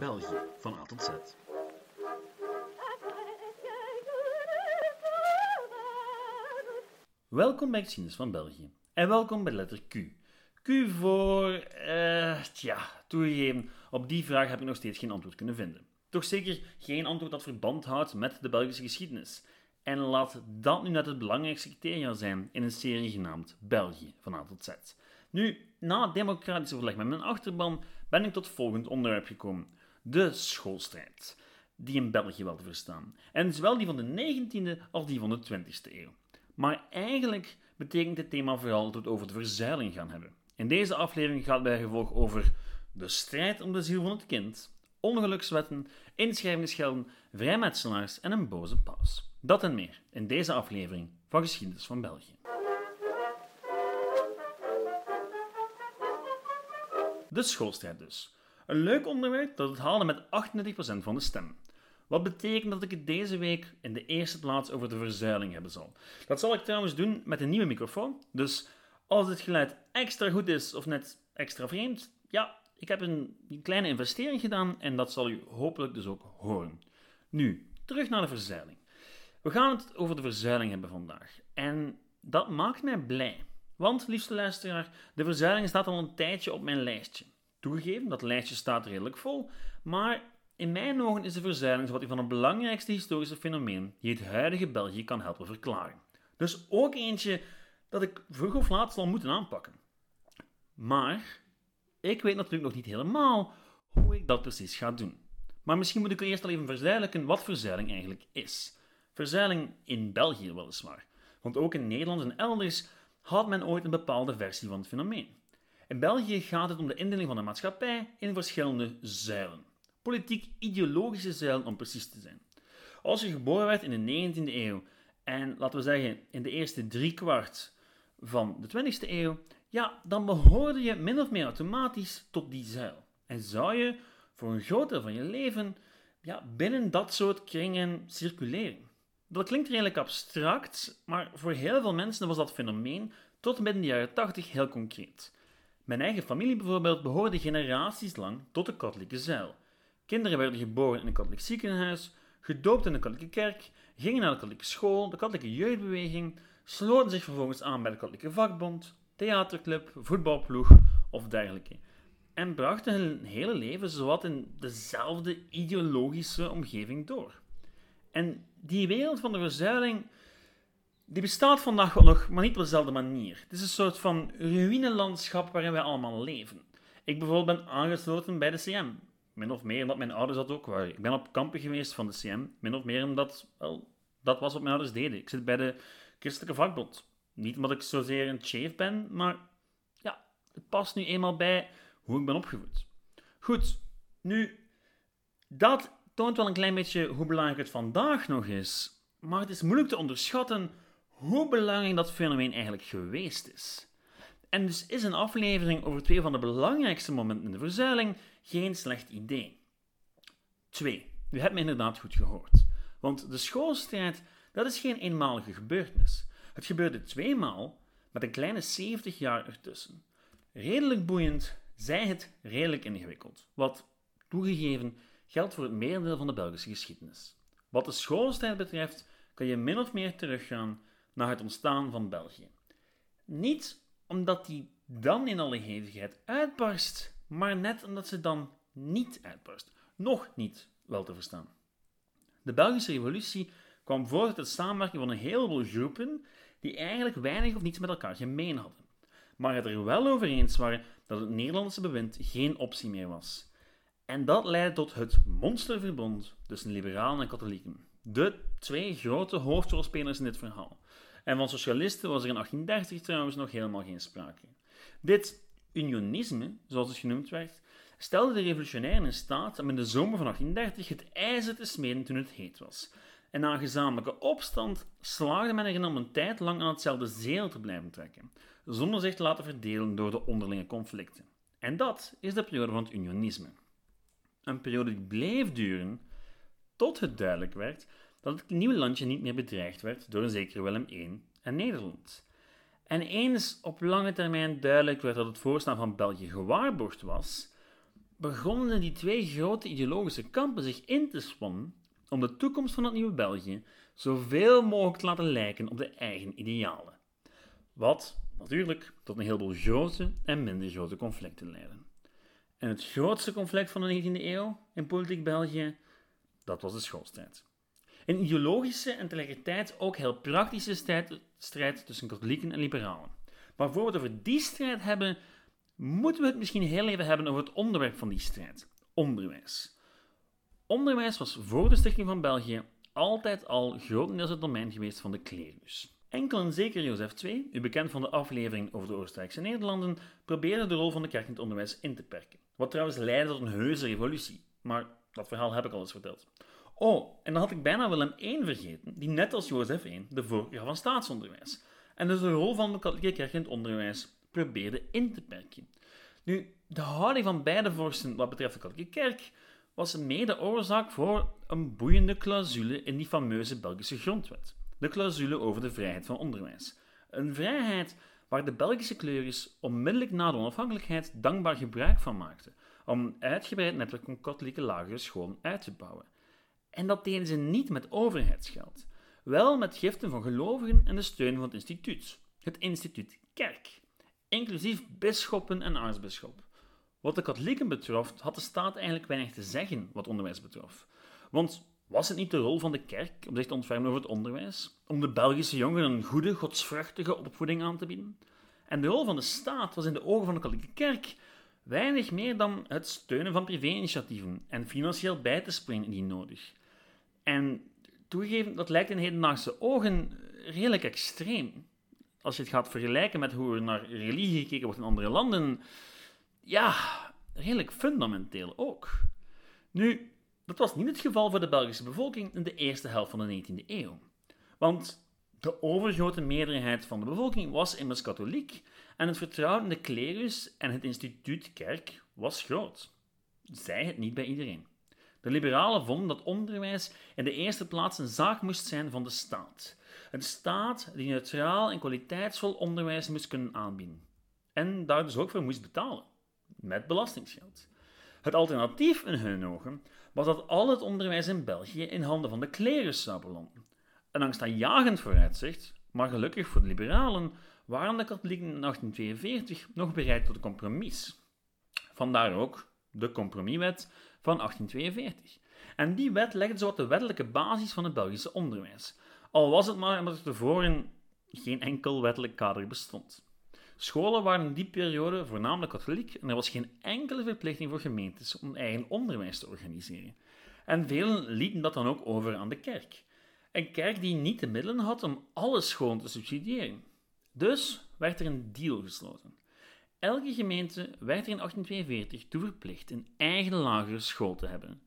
België van A tot Z. Welkom bij Geschiedenis van België. En welkom bij letter Q. Q voor... eh tja, toegegeven, op die vraag heb ik nog steeds geen antwoord kunnen vinden. Toch zeker geen antwoord dat verband houdt met de Belgische geschiedenis. En laat dat nu net het belangrijkste criteria zijn in een serie genaamd België van A tot Z. Nu, na het democratisch overleg met mijn achterban ben ik tot het volgende onderwerp gekomen. De schoolstrijd. Die in België wel te verstaan. En zowel die van de 19e als die van de 20e eeuw. Maar eigenlijk betekent dit thema vooral dat we het over de verzuiling gaan hebben. In deze aflevering gaat het bij over de strijd om de ziel van het kind, ongelukswetten, inschrijvingsgelden, vrijmetselaars en een boze paus. Dat en meer in deze aflevering van Geschiedenis van België. De schoolstrijd dus. Een leuk onderwerp dat het haalde met 38% van de stem. Wat betekent dat ik het deze week in de eerste plaats over de verzuiling hebben zal. Dat zal ik trouwens doen met een nieuwe microfoon. Dus als het geluid extra goed is of net extra vreemd, ja, ik heb een kleine investering gedaan en dat zal u hopelijk dus ook horen. Nu, terug naar de verzuiling. We gaan het over de verzuiling hebben vandaag. En dat maakt mij blij. Want, liefste luisteraar, de verzuiling staat al een tijdje op mijn lijstje. Toegegeven, dat lijstje staat redelijk vol, maar in mijn ogen is de verzuiling wat van het belangrijkste historische fenomeen die het huidige België kan helpen verklaren. Dus ook eentje dat ik vroeg of laat zal moeten aanpakken. Maar ik weet natuurlijk nog niet helemaal hoe ik dat precies ga doen. Maar misschien moet ik eerst al even verduidelijken wat verzuiling eigenlijk is. Verzuiling in België weliswaar, want ook in Nederland en elders had men ooit een bepaalde versie van het fenomeen. In België gaat het om de indeling van de maatschappij in verschillende zuilen. Politiek-ideologische zuilen om precies te zijn. Als je geboren werd in de 19e eeuw en laten we zeggen in de eerste driekwart van de 20e eeuw, ja, dan behoorde je min of meer automatisch tot die zuil. En zou je voor een groot deel van je leven ja, binnen dat soort kringen circuleren. Dat klinkt redelijk abstract, maar voor heel veel mensen was dat fenomeen tot midden de jaren 80 heel concreet. Mijn eigen familie bijvoorbeeld behoorde generaties lang tot de katholieke zuil. Kinderen werden geboren in een katholiek ziekenhuis, gedoopt in de katholieke kerk, gingen naar de katholieke school, de katholieke jeugdbeweging, sloten zich vervolgens aan bij de katholieke vakbond, theaterclub, voetbalploeg of dergelijke. En brachten hun hele leven zowat in dezelfde ideologische omgeving door. En die wereld van de verzuiling, die bestaat vandaag nog, maar niet op dezelfde manier. Het is een soort van ruïnelandschap waarin wij allemaal leven. Ik bijvoorbeeld ben aangesloten bij de CM. Min of meer omdat mijn ouders dat ook waren. Ik ben op kampen geweest van de CM. Min of meer omdat, wel, dat was wat mijn ouders deden. Ik zit bij de christelijke vakbond. Niet omdat ik zozeer een chef ben, maar ja, het past nu eenmaal bij hoe ik ben opgevoed. Goed, nu, dat toont wel een klein beetje hoe belangrijk het vandaag nog is, maar het is moeilijk te onderschatten hoe belangrijk dat fenomeen eigenlijk geweest is. En dus is een aflevering over twee van de belangrijkste momenten in de verzuiling geen slecht idee. 2. U hebt me inderdaad goed gehoord. Want de schoolstrijd, dat is geen eenmalige gebeurtenis. Het gebeurde tweemaal met een kleine 70 jaar ertussen. Redelijk boeiend, zij het redelijk ingewikkeld. Wat, toegegeven, geldt voor het merendeel van de Belgische geschiedenis. Wat de schoolstrijd betreft, kan je min of meer teruggaan naar het ontstaan van België. Niet omdat die dan in alle hevigheid uitbarst, maar net omdat ze dan niet uitbarst. Nog niet wel te verstaan. De Belgische revolutie kwam voort uit de samenwerking van een heleboel groepen die eigenlijk weinig of niets met elkaar gemeen hadden, maar het er wel over eens waren dat het Nederlandse bewind geen optie meer was. En dat leidde tot het monsterverbond tussen liberalen en katholieken. De twee grote hoofdrolspelers in dit verhaal. En van socialisten was er in 1830 trouwens nog helemaal geen sprake. Dit unionisme, zoals het genoemd werd, stelde de revolutionairen in staat om in de zomer van 1830 het ijzer te smeden toen het heet was. En na gezamenlijke opstand slaagde men erin om een tijd lang aan hetzelfde zeel te blijven trekken, zonder zich te laten verdelen door de onderlinge conflicten. En dat is de periode van het unionisme. Een periode die bleef duren tot het duidelijk werd dat het nieuwe landje niet meer bedreigd werd door een zekere Willem I en Nederland. En eens op lange termijn duidelijk werd dat het voorstaan van België gewaarborgd was, begonnen die twee grote ideologische kampen zich in te spannen om de toekomst van het nieuwe België zoveel mogelijk te laten lijken op de eigen idealen. Wat natuurlijk tot een heleboel grote en minder grote conflicten leidde. En het grootste conflict van de 19e eeuw in politiek België, dat was de schoolstrijd. Een ideologische en tegelijkertijd ook heel praktische strijd, tussen katholieken en liberalen. Maar voor we het over die strijd hebben, moeten we het misschien heel even hebben over het onderwerp van die strijd: onderwijs. Onderwijs was voor de stichting van België altijd al grotendeels het domein geweest van de klerus. Enkel en zeker Jozef II, u bekend van de aflevering over de Oostenrijkse Nederlanden, probeerde de rol van de kerk in het onderwijs in te perken. Wat trouwens leidde tot een heuse revolutie. Maar dat verhaal heb ik al eens verteld. Oh, en dan had ik bijna Willem I vergeten, die net als Jozef I de voorkeur van staatsonderwijs. En dus de rol van de katholieke kerk in het onderwijs probeerde in te perken. Nu, de houding van beide vorsten wat betreft de katholieke kerk was mede oorzaak voor een boeiende clausule in die fameuze Belgische grondwet. De clausule over de vrijheid van onderwijs. Een vrijheid waar de Belgische kleurjes onmiddellijk na de onafhankelijkheid dankbaar gebruik van maakten om een uitgebreid netwerk van katholieke lagere scholen uit te bouwen. En dat deden ze niet met overheidsgeld, wel met giften van gelovigen en de steun van het instituut, het instituut Kerk, inclusief bisschoppen en aartsbisschop. Wat de katholieken betrof, had de staat eigenlijk weinig te zeggen wat onderwijs betrof. Want was het niet de rol van de kerk om zich te ontfermen over het onderwijs? Om de Belgische jongeren een goede, godsvruchtige opvoeding aan te bieden? En de rol van de staat was in de ogen van de katholieke kerk weinig meer dan het steunen van privé-initiatieven en financieel bij te springen indien nodig. En toegegeven, dat lijkt in hedendaagse ogen redelijk extreem. Als je het gaat vergelijken met hoe er naar religie gekeken wordt in andere landen, ja, redelijk fundamenteel ook. Nu, dat was niet het geval voor de Belgische bevolking in de eerste helft van de 19e eeuw. Want de overgrote meerderheid van de bevolking was immers katholiek en het vertrouwen in de klerus en het instituut kerk was groot. Zij het niet bij iedereen. De liberalen vonden dat onderwijs in de eerste plaats een zaak moest zijn van de staat. Een staat die neutraal en kwaliteitsvol onderwijs moest kunnen aanbieden. En daar dus ook voor moest betalen. Met belastingsgeld. Het alternatief in hun ogen was dat al het onderwijs in België in handen van de klerus zou belanden. Een angstaanjagend vooruitzicht, maar gelukkig voor de liberalen waren de katholieken in 1842 nog bereid tot een compromis. Vandaar ook de compromiswet van 1842. En die wet legde zowat de wettelijke basis van het Belgische onderwijs, al was het maar omdat er tevoren geen enkel wettelijk kader bestond. Scholen waren in die periode voornamelijk katholiek en er was geen enkele verplichting voor gemeentes om eigen onderwijs te organiseren. En velen lieten dat dan ook over aan de kerk. Een kerk die niet de middelen had om alle scholen te subsidiëren. Dus werd er een deal gesloten. Elke gemeente werd er in 1842 toe verplicht een eigen lagere school te hebben.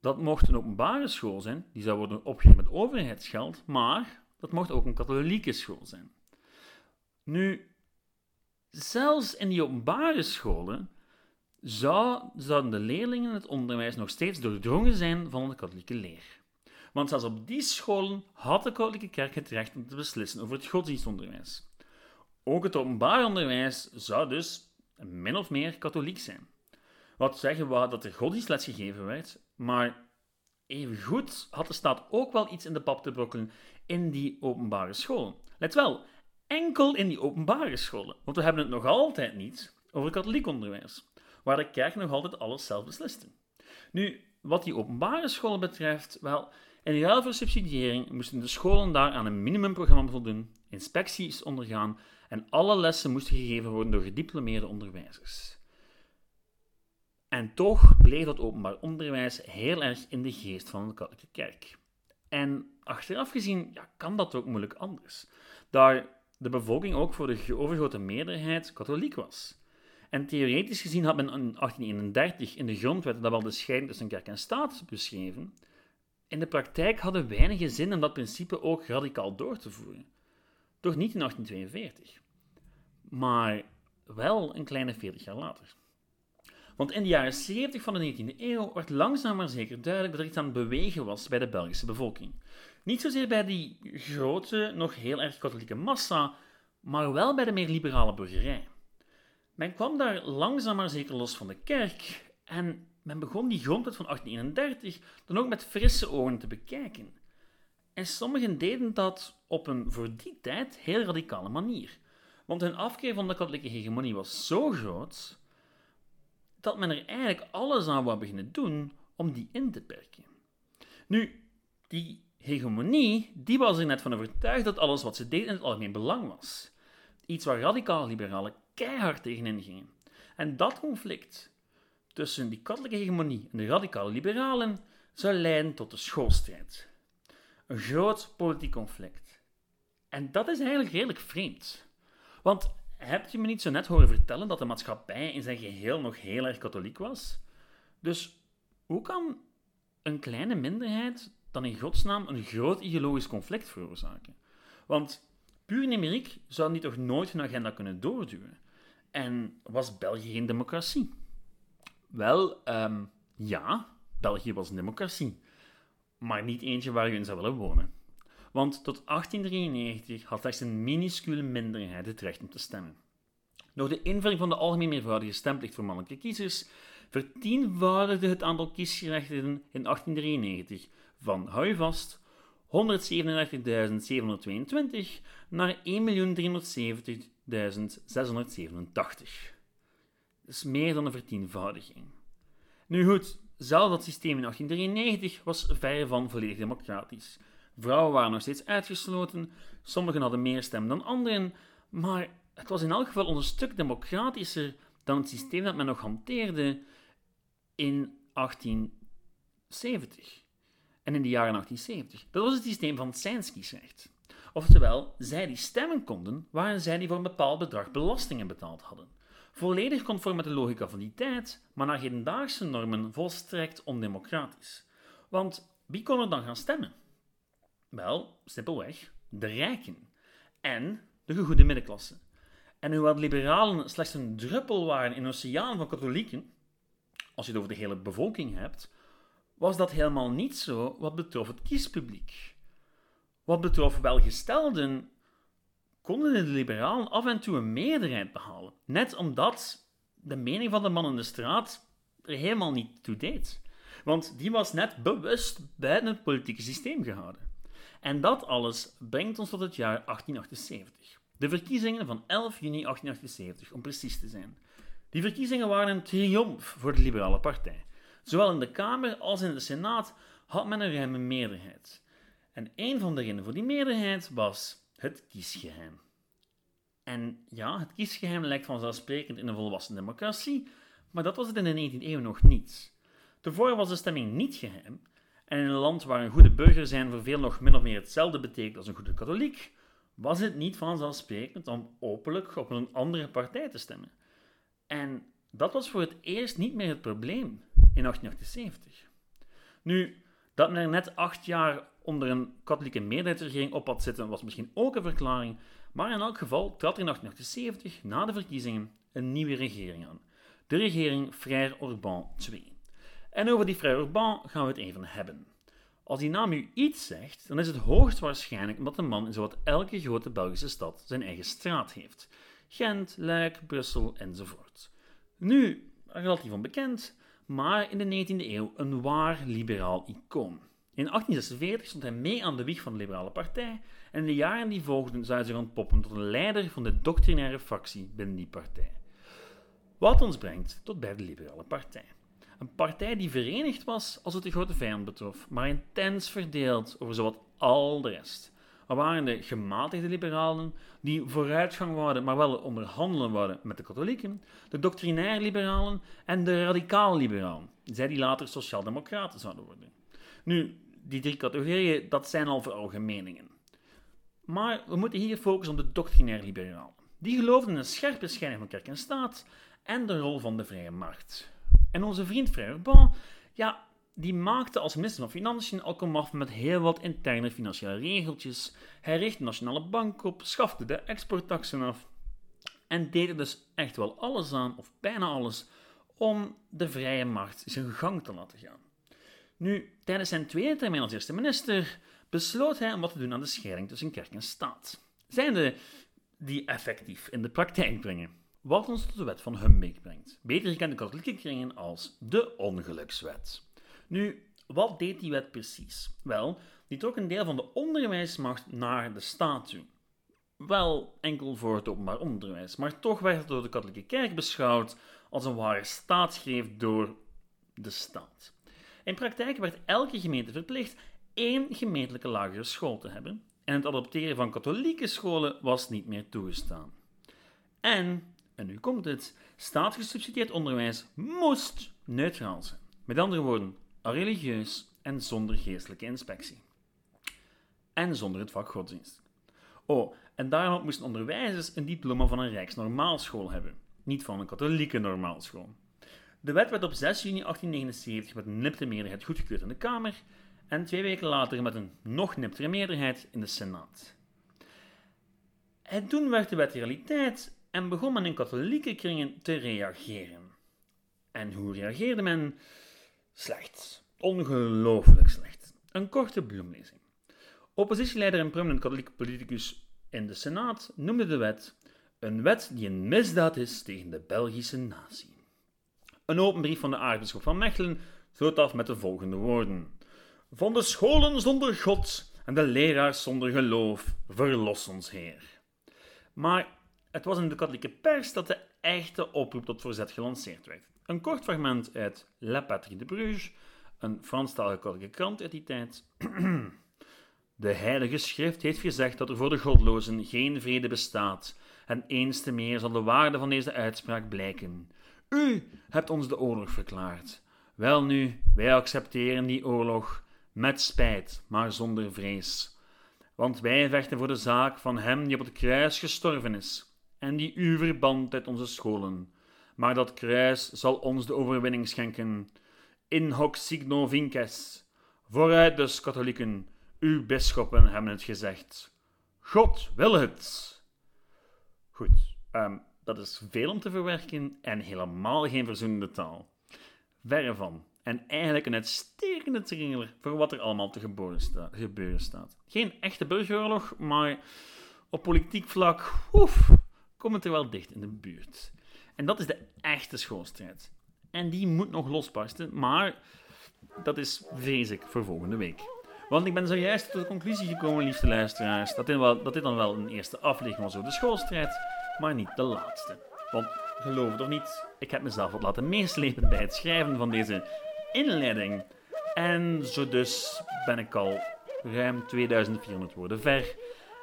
Dat mocht een openbare school zijn, die zou worden opgericht met overheidsgeld, maar dat mocht ook een katholieke school zijn. Nu, zelfs in die openbare scholen zou, zouden de leerlingen het onderwijs nog steeds doordrongen zijn van de katholieke leer. Want zelfs op die scholen had de katholieke kerk het recht om te beslissen over het godsdienstonderwijs. Ook het openbaar onderwijs zou dus min of meer katholiek zijn. Wat zeggen we dat er godsdienstles gegeven werd, maar evengoed had de staat ook wel iets in de pap te brokkelen in die openbare scholen. Let wel, enkel in die openbare scholen, want we hebben het nog altijd niet over katholiek onderwijs, waar de kerk nog altijd alles zelf besliste. Nu, wat die openbare scholen betreft, wel, in ruil voor subsidiëring moesten de scholen daar aan een minimumprogramma voldoen, inspecties ondergaan en alle lessen moesten gegeven worden door gediplomeerde onderwijzers. En toch bleef dat openbaar onderwijs heel erg in de geest van de katholieke kerk. En achteraf gezien ja, kan dat ook moeilijk anders, daar de bevolking ook voor de overgrote meerderheid katholiek was. En theoretisch gezien had men in 1831 in de grondwet dat wel de scheiding tussen kerk en staat beschreven. In de praktijk hadden weinigen zin om dat principe ook radicaal door te voeren. Toch niet in 1842, maar wel een kleine 40 jaar later. Want in de jaren 70 van de 19e eeuw werd langzaam maar zeker duidelijk dat er iets aan het bewegen was bij de Belgische bevolking. Niet zozeer bij die grote, nog heel erg katholieke massa, maar wel bij de meer liberale burgerij. Men kwam daar langzaam maar zeker los van de kerk En men begon die grondwet van 1831 dan ook met frisse ogen te bekijken. En sommigen deden dat op een voor die tijd heel radicale manier. Want hun afkeer van de katholieke hegemonie was zo groot dat men er eigenlijk alles aan wou beginnen doen om die in te perken. Nu, die hegemonie, die was er net van overtuigd dat alles wat ze deed in het algemeen belang was. Iets waar radicaal liberalen keihard tegenin gingen. En dat conflict tussen die katholieke hegemonie en de radicale liberalen zou leiden tot de schoolstrijd. Een groot politiek conflict. En dat is eigenlijk redelijk vreemd. Want heb je me niet zo net horen vertellen dat de maatschappij in zijn geheel nog heel erg katholiek was? Dus hoe kan een kleine minderheid dan in godsnaam een groot ideologisch conflict veroorzaken? Want puur numeriek zou die toch nooit hun agenda kunnen doorduwen? En was België geen democratie? Wel, um, ja, België was een democratie. Maar niet eentje waar je in zou willen wonen. Want tot 1893 had slechts een minuscule minderheid het recht om te stemmen. Door de invoering van de algemeen meervoudige stemplicht voor mannelijke kiezers vertienvoudigde het aantal kiesgerechtigden in 1893 van, hou je vast, 137.722 naar 1.370.687. Dat is meer dan een vertienvoudiging. Nu goed, zelfs dat systeem in 1893 was ver van volledig democratisch. Vrouwen waren nog steeds uitgesloten, sommigen hadden meer stem dan anderen, maar het was in elk geval een stuk democratischer dan het systeem dat men nog hanteerde in 1870 en in de jaren 1870. Dat was het systeem van het kiesrecht. Oftewel, zij die stemmen konden, waren zij die voor een bepaald bedrag belastingen betaald hadden. Volledig conform met de logica van die tijd, maar naar hedendaagse normen volstrekt ondemocratisch. Want wie kon er dan gaan stemmen? Wel, simpelweg, de rijken en de gegoede middenklasse. En hoewel de liberalen slechts een druppel waren in een oceaan van katholieken, als je het over de hele bevolking hebt, was dat helemaal niet zo wat betrof het kiespubliek. Wat betrof welgestelden, konden de liberalen af en toe een meerderheid behalen, net omdat de mening van de man in de straat er helemaal niet toe deed. Want die was net bewust buiten het politieke systeem gehouden. En dat alles brengt ons tot het jaar 1878. De verkiezingen van 11 juni 1878, om precies te zijn. Die verkiezingen waren een triomf voor de Liberale Partij. Zowel in de Kamer als in de Senaat had men een ruime meerderheid. En een van de redenen voor die meerderheid was het kiesgeheim. En ja, het kiesgeheim lijkt vanzelfsprekend in een volwassen democratie, maar dat was het in de 19e eeuw nog niet. Tevoren was de stemming niet geheim, en in een land waar een goede burger zijn voor veel nog min of meer hetzelfde betekent als een goede katholiek, was het niet vanzelfsprekend om openlijk op een andere partij te stemmen. En dat was voor het eerst niet meer het probleem in 1878. Nu, dat men er net acht jaar onder een katholieke meerderheidsregering op had zitten, was misschien ook een verklaring, maar in elk geval trad in 1878, na de verkiezingen, een nieuwe regering aan. De regering Frère Orban II. En over die Frère Orban gaan we het even hebben. Als die naam u iets zegt, dan is het hoogstwaarschijnlijk omdat de man in zowat elke grote Belgische stad zijn eigen straat heeft. Gent, Luik, Brussel enzovoort. Nu, relatief onbekend, maar in de 19e eeuw een waar liberaal icoon. In 1846 stond hij mee aan de wieg van de Liberale Partij en in de jaren die volgden zou hij zich ontpoppen tot een leider van de doctrinaire fractie binnen die partij. Wat ons brengt tot bij de Liberale Partij. Een partij die verenigd was als het de grote vijand betrof, maar intens verdeeld over zowat al de rest. Er waren de gematigde liberalen, die vooruitgang wouden, maar wel onderhandelen wouden met de katholieken, de doctrinair liberalen en de radicaal liberalen, zij die later sociaaldemocraten zouden worden. Nu, die drie categorieën, dat zijn al veralgemeningen. Maar we moeten hier focussen op de doctrinair liberalen. Die geloofden in een scherpe scheiding van kerk en staat en de rol van de vrije markt. En onze vriend Frère ja, die maakte als minister van Financiën al komaf met heel wat interne financiële regeltjes. Hij richtte de nationale bank op, schafte de exporttaxen af en deed er dus echt wel alles aan, of bijna alles, om de vrije markt zijn gang te laten gaan. Nu, tijdens zijn tweede termijn als eerste minister besloot hij om wat te doen aan de scheiding tussen kerk en staat. Zijnde die effectief in de praktijk brengen. Wat ons tot de wet van Humbeek brengt. Beter gekend in katholieke kringen als de ongelukswet. Nu, wat deed die wet precies? Wel, die trok een deel van de onderwijsmacht naar de staat toe. Wel enkel voor het openbaar onderwijs, maar toch werd het door de katholieke kerk beschouwd als een ware staatsgreep door de staat. In praktijk werd elke gemeente verplicht één gemeentelijke lagere school te hebben en het adopteren van katholieke scholen was niet meer toegestaan. En, en nu komt het, staatsgesubsidieerd onderwijs moest neutraal zijn. Met andere woorden, religieus en zonder geestelijke inspectie. En zonder het vak godsdienst. Oh, en daarom moesten onderwijzers een diploma van een rijksnormaalschool hebben, niet van een katholieke normaalschool. De wet werd op 6 juni 1879 met een nipte meerderheid goedgekeurd in de Kamer en twee weken later met een nog niptere meerderheid in de Senaat. En toen werd de wet realiteit en begon men in katholieke kringen te reageren. En hoe reageerde men? Slecht. Ongelooflijk slecht. Een korte bloemlezing. Oppositieleider en prominent katholieke politicus in de Senaat noemde de wet een wet die een misdaad is tegen de Belgische natie. Een open brief van de aartsbisschop van Mechelen sloot af met de volgende woorden. Van de scholen zonder God en de leraars zonder geloof, verlos ons Heer. Maar het was in de katholieke pers dat de echte oproep tot verzet gelanceerd werd. Een kort fragment uit La Patrie de Bruges, een Franstalige katholieke krant uit die tijd. De Heilige Schrift heeft gezegd dat er voor de godlozen geen vrede bestaat, en eens te meer zal de waarde van deze uitspraak blijken. U hebt ons de oorlog verklaard. Welnu, wij accepteren die oorlog met spijt, maar zonder vrees. Want wij vechten voor de zaak van hem die op het kruis gestorven is, en die u verband uit onze scholen. Maar dat kruis zal ons de overwinning schenken. In hoc signo vinces. Vooruit dus, katholieken, uw bisschoppen hebben het gezegd. God wil het. Goed, ehm, dat is veel om te verwerken en helemaal geen verzoenende taal. Verre van. En eigenlijk een uitstekende trailer voor wat er allemaal te gebeuren staat. Geen echte burgeroorlog, maar op politiek vlak oef, komt het er wel dicht in de buurt. En dat is de echte schoolstrijd. En die moet nog losbarsten, maar dat is vrees ik voor volgende week. Want ik ben zojuist tot de conclusie gekomen, liefste luisteraars, dat dit, dat dan wel een eerste aflevering was over de schoolstrijd, maar niet de laatste. Want geloof het of niet, ik heb mezelf wat laten meeslepen bij het schrijven van deze inleiding. En zo dus ben ik al ruim 2400 woorden ver,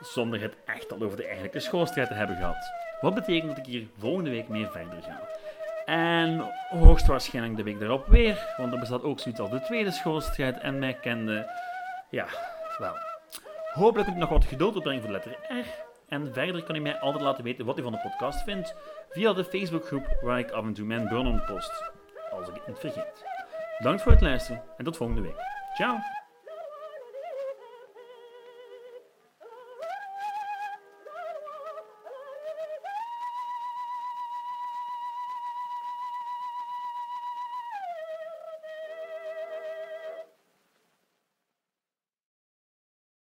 zonder het echt al over de eigenlijke schoolstrijd te hebben gehad. Wat betekent dat ik hier volgende week mee verder ga. En hoogstwaarschijnlijk de week daarop weer, want er bestaat ook zoiets als de tweede schoolstrijd. En mij kende, ja, wel. Hopelijk nog wat geduld opbrengen voor de letter R. En verder kan u mij altijd laten weten wat u van de podcast vindt via de Facebookgroep waar ik af en toe mijn burn post, als ik het niet vergeet. Bedankt voor het luisteren en tot volgende week. Ciao!